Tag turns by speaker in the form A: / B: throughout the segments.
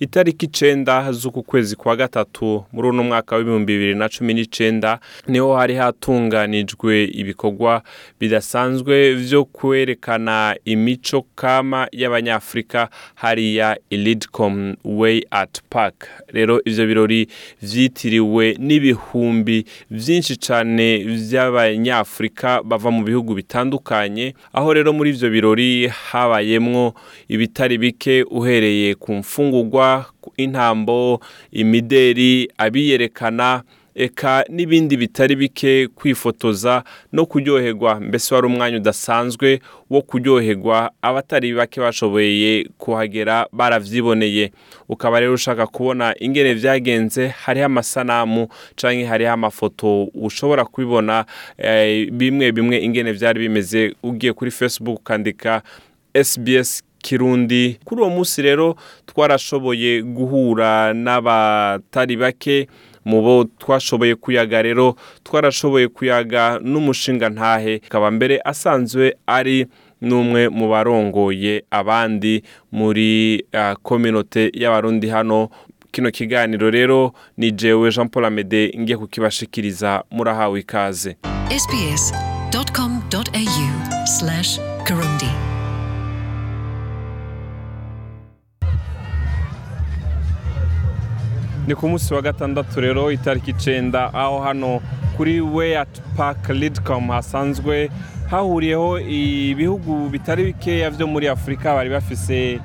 A: Itariki icenda z'uku kwezi kwa gatatu muri uno mwaka w'ibihumbi bibiri na cumi n'icenda ni ho hari hatunganijwe ibikorwa bidasanzwe vyo kwerekana imico kama y'abanyafurika hariya ilidcom way at park. Rero ivyo birori vyitiriwe n'ibihumbi vyinshi cane vy'abanyafurika bava mu bihugu bitandukanye aho rero muri ivyo birori habayemwo ibitari bike uhereye ku mfungurwa intambo imideri abiyerekana eka n'ibindi bitari bike kwifotoza no kuryoherwa. Mbese wari umwanya udasanzwe wo kuryoherwa abatari bake bashoboye kuhagera baravyiboneye. Ukaba rero ushaka kubona ingene vyagenze hariho amasanamu canke hariho amafoto ushobora kubibona eh, bimwe bimwe ingene vyari bimeze. Ugiye kuri facebook ukandika sbs kirundi. Kuri uwo munsi rero twarashoboye guhura n'abatari bake mu bo twashoboye kuyaga rero twarashoboye kuyaga n'umushinga ntahe. Akaba mbere asanzwe ari n'umwe mu barongoye abandi muri kominote y'abarundi hano. Kino kiganiro rero ni jewe jean paul amede ngiye kukibashikiriza murahawe ikaze. Ni ku munsi wa gatandatu rero itariki icenda aho hano kuri way at park lidcom hasanzwe hahuriyeho ibihugu bitari bikeya vyo muri afurika bari bafise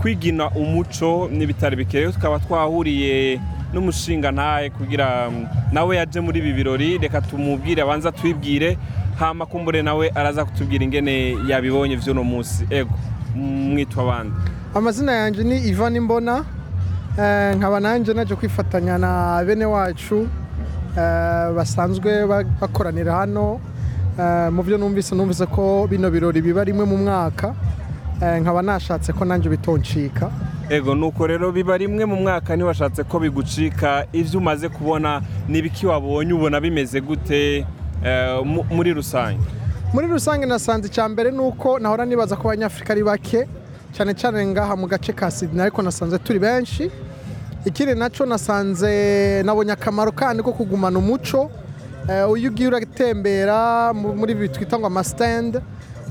A: kwigina umuco n'ibitari bike. Rero tukaba twahuriye n'umushinga ntahe kugira nawe yaje muri ibi birori reka tumubwire abanza twibwire hama kumbure nawe araza kutubwira ingene yabibonye vy'uno munsi. Ego mwitwa abandi.
B: Amazina yanjye ni ivan imbona nkaba nanjye naje kwifatanya na bene wacu eh, basanzwe ba- bakoranira hano. Eh, mu byo numvise numvise ko bino birori biba rimwe mu mwaka. Eh, nkaba nashatse ko nanjye bitoncika.
A: Ego nuko rero biba rimwe mu mwaka ntiwashatse ko bigucika. Ibyo umaze kubona n'ibiki wabonye ubona bimeze gute eh, mu- muri rusange?
B: Muri rusange nasanze icya mbere ni uko nahora nibaza ko abanyafurika ari bake. Cyane cyane ngaha mu gace ka Sydney ariko nasanze turi benshi. Ikindi na cyo nasanze nabonye akamaro kandi ko kugumana umuco. Eh, iyo ugiye uratembera mu- muri ibi twita ngo amasitende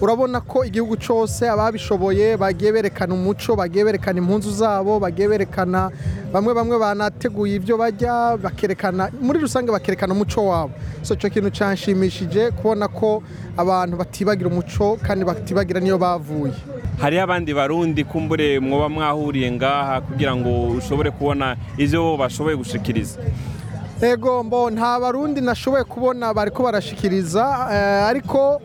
B: urabona ko igihugu cyose ababishoboye bagiye berekana umuco bagiye berekana impunzu zabo bagiye berekana bamwe bamwe banateguye ibyo bajya bakerekana muri rusange bakerekana umuco wabo. So icyo kintu cyanshimishije kubona ko abantu batibagira umuco kandi batibagira niyo bavuye.
A: Hariho abandi barundi kumbure mwoba mwahuriye ngaha kugira ngo ushobore kubona bo bashoboye gushikiriza.
B: Ego mbo nta barundi nashoboye kubona bariko barashikiriza eh, ariko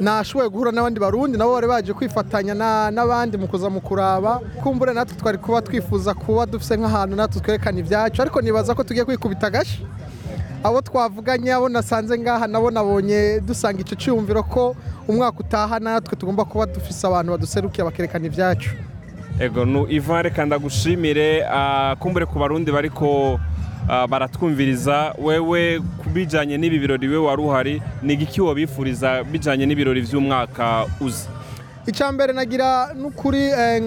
B: nashoboye guhura n'abandi barundi nabo bari baje kwifatanya na- n'abandi mu kuza mu kuraba. Kumbure natwe twari kuba twifuza kuba dufise nk'ahantu natwe twerekana ibyacu ariko nibaza ko tugiye kwikubita agashi. Abo twavuganye abo nasanze ngaha nabo nabonye dusanga icyo cyiyumviro ko umwaka utaha natwe tugomba kuba dufise abantu baduserukiye bakerekana ibyacu.
A: Ego nu ivan reka ndagushimire ah, kumbure ku barundi bariko ah, baratwumviriza. Wewe ku bijanye n'ibi birori we wari uhari ni igiki wobifuriza bijanye n'ibirori vy'umwaka uza
B: icya mbere nagira n'ukuri eh,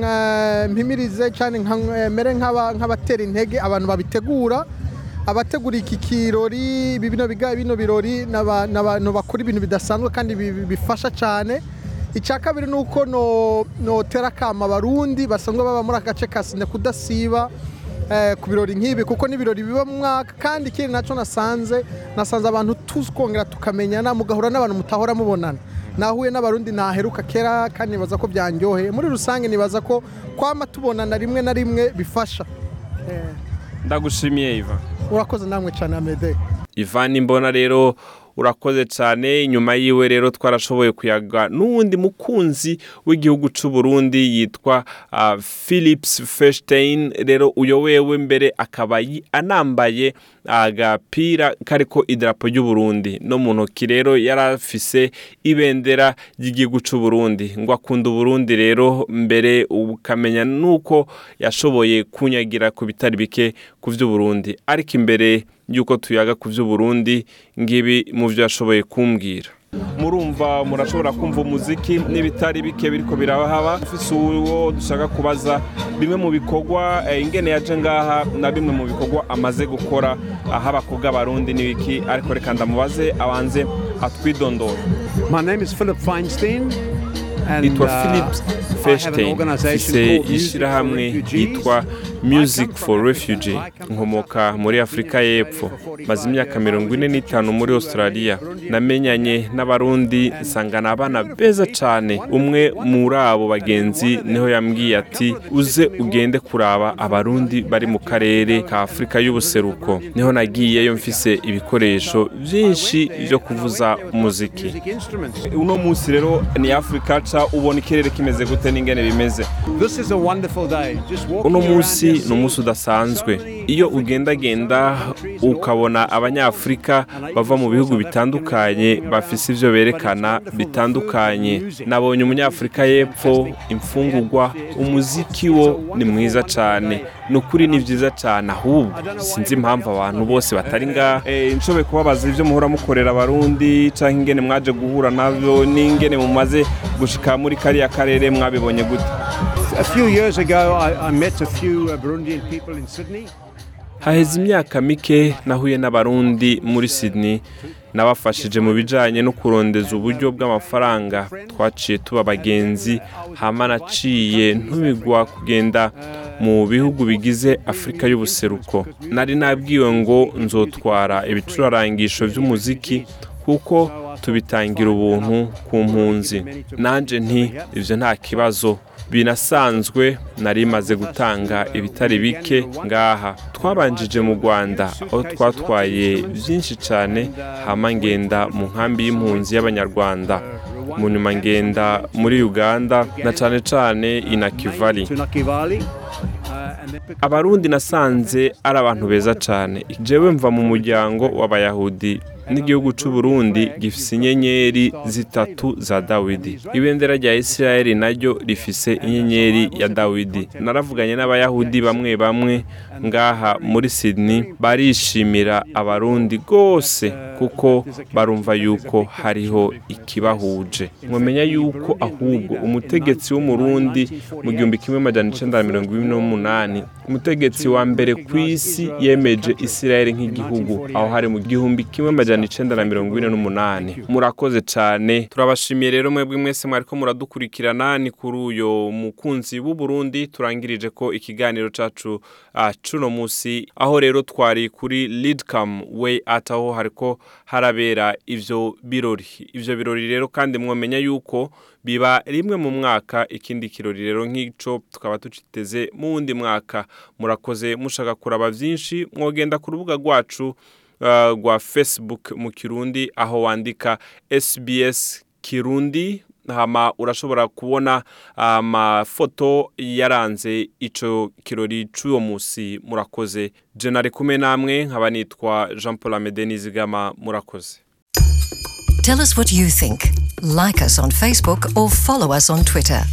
B: mpimirize cyane eh, mere nk'aba- nk'abatera intege abantu babitegura. Abategura iki kirori bino birori ni aba- ni abantu bakora ibintu bidasanzwe kandi bi- bi- bifasha cyane. Icya kabiri ni uko no- notera akama basanzwe baba muri aka gace ka sine kudasiba. Ku birori nk'ibi kuko n'ibirori biba mu mwaka kandi ikindi na cyo nasanze nasanze abantu tukongera tukamenyana mugahura n'abantu mutahora mubonana. Nahuye n'abarundi naheruka kera kandi nibaza ko byanjyoheye muri rusange nibaza ko kwama tubonana rimwe na rimwe bifasha. Eh,
A: ndagushimiye ivan.
B: Urakoze namwe cyane amede.
A: Ivan Imbona rero urakoze cyane. Inyuma yiwe rero twarashoboye kuyaga n'uwundi mukunzi w'igihugu cy'u Burundi yitwa uh, Philips Feinstein. Rero uyo wewe mbere akaba anambaye agapira kariko idarapo ry'u Burundi. No mu ntoki rero yarafise ibendera ry'igihugu cy'u Burundi. Ngo akunda Burundi rero mbere ukamenya nuko yashoboye kunyagira ku bitari bike ku vy'u Burundi. Ariko imbere yuko tuyaga ku vy'u Burundi ngibi mu vyo yashoboye kumbwira murumva murashobora kumva umuziki n'ibitari bike biriko birahaba ufise uwo dushaka kubaza bimwe mu bikorwa eh, ingene yaje ngaha na bimwe mu bikorwa amaze gukora aho abakobwa barundi n'ibiki ariko reka ndamubaze abanze atwidondora
C: My name is Philip Feinstein. And,
A: nitwa
C: uh,
A: philip
C: I have an
A: feshstein
C: organization
A: mfise
C: called Music for
A: ishyirahamwe
C: Refugees.
A: Music for refugee nkomoka muri afurika y'epfo. Maze imyaka mirongo ine n'itanu muri australia. Namenyanye n'abarundi nsangana abana beza cyane umwe muri abo bagenzi ni ho yambwiye ati uze ugende kuraba abarundi bari mu karere ka afurika y'ubuseruko. Niho nagiyeyo mfise ibikoresho byinshi byo kuvuza umuziki uno munsi rero ni afurika ca ubona ikirere kimeze gute n'ingene bimeze.
C: This is a wonderful day. Just walking
A: uno munsi ni umunsi udasanzwe. Iyo ugendagenda ukabona abanyafurika bava mu bihugu bitandukanye bafise ivyo berekana bitandukanye. Nabonye umunyafurika y'epfo imfungurwa umuziki wo ni mwiza cane. Ni ukuri ni vyiza cane ahubwo sinzi impamvu abantu bose batari ngaha. Eh, nshoboye kubabaza ivyo muhora mukorera abarundi canke ingene mwaje guhura navyo n'ingene mumaze gushika muri kariya karere mwabibonye gute.
C: A few years ago, I, I met a few uh, Burundian people in Sydney.
A: Haheze imyaka mike nahuye n'abarundi muri sydney. Nabafashije mu bijyanye no kurondeza uburyo bw'amafaranga twaciye tuba abagenzi. Hama naciye ntubigwa kugenda mu bihugu bigize afurika y'ubuseruko. Nari nabwiwe ngo nzotwara ibicurarangisho by'umuziki kuko tubitangira ubuntu ku mpunzi. Nanjye nti ibyo nta kibazo. Binasanzwe nari maze gutanga ibitari bike ngaha. Twabanjije mu rwanda aho twatwaye byinshi cyane hama ngenda mu nkambi y'impunzi y'abanyarwanda. Mu nyuma ngenda muri uganda na cyane cyane inakivari abarundi nasanze ari abantu beza cyane jewe mva mu muryango w'abayahudi. N'igihugu cy'u Burundi gifise inyenyeri zitatu za dawidi. Ibendera rya isirayeli naryo rifise inyenyeri ya dawidi. Naravuganye n'abayahudi bamwe bamwe ngaha muri sydney barishimira abarundi rwose kuko barumva yuko hariho ikibahuje. Mwamenya yuko ahubwo umutegetsi w'umurundi mu gihumbi kimwe majana icenda na mirongo ibiri n'umunani umutegetsi wa mbere ku isi yemeje isirayeli nk'igihugu. Aho hari mu gihumbi kimwe majana icenda na mirongo ine n'umunani. Murakoze cyane. Turabashimiye rero mwebwe mwese mwariko muradukurikirana. Ni kuri uyo mukunzi w'u Burundi turangirije ko ikiganiro cacu ah, cuno musi aho rero twari kuri Leadcam way at aho hariko harabera ivyo birori. Ivyo birori rero kandi mwomenya yuko biba rimwe mu mwaka ikindi kirori rero nk'ico tukaba tuciteze mu wundi mwaka. Murakoze mushaka kuraba vyinshi mwogenda ku rubuga rwacu uh, rwa facebook mu kirundi aho wandika sbs kirundi hama urashobora kubona amafoto yaranze ico kirori c'uwo musi murakoze je nari kumwe namwe nkaba nitwa jean paul amede nizigama murakoze
D: Tell us what you think. Like us on Facebook or follow us on Twitter.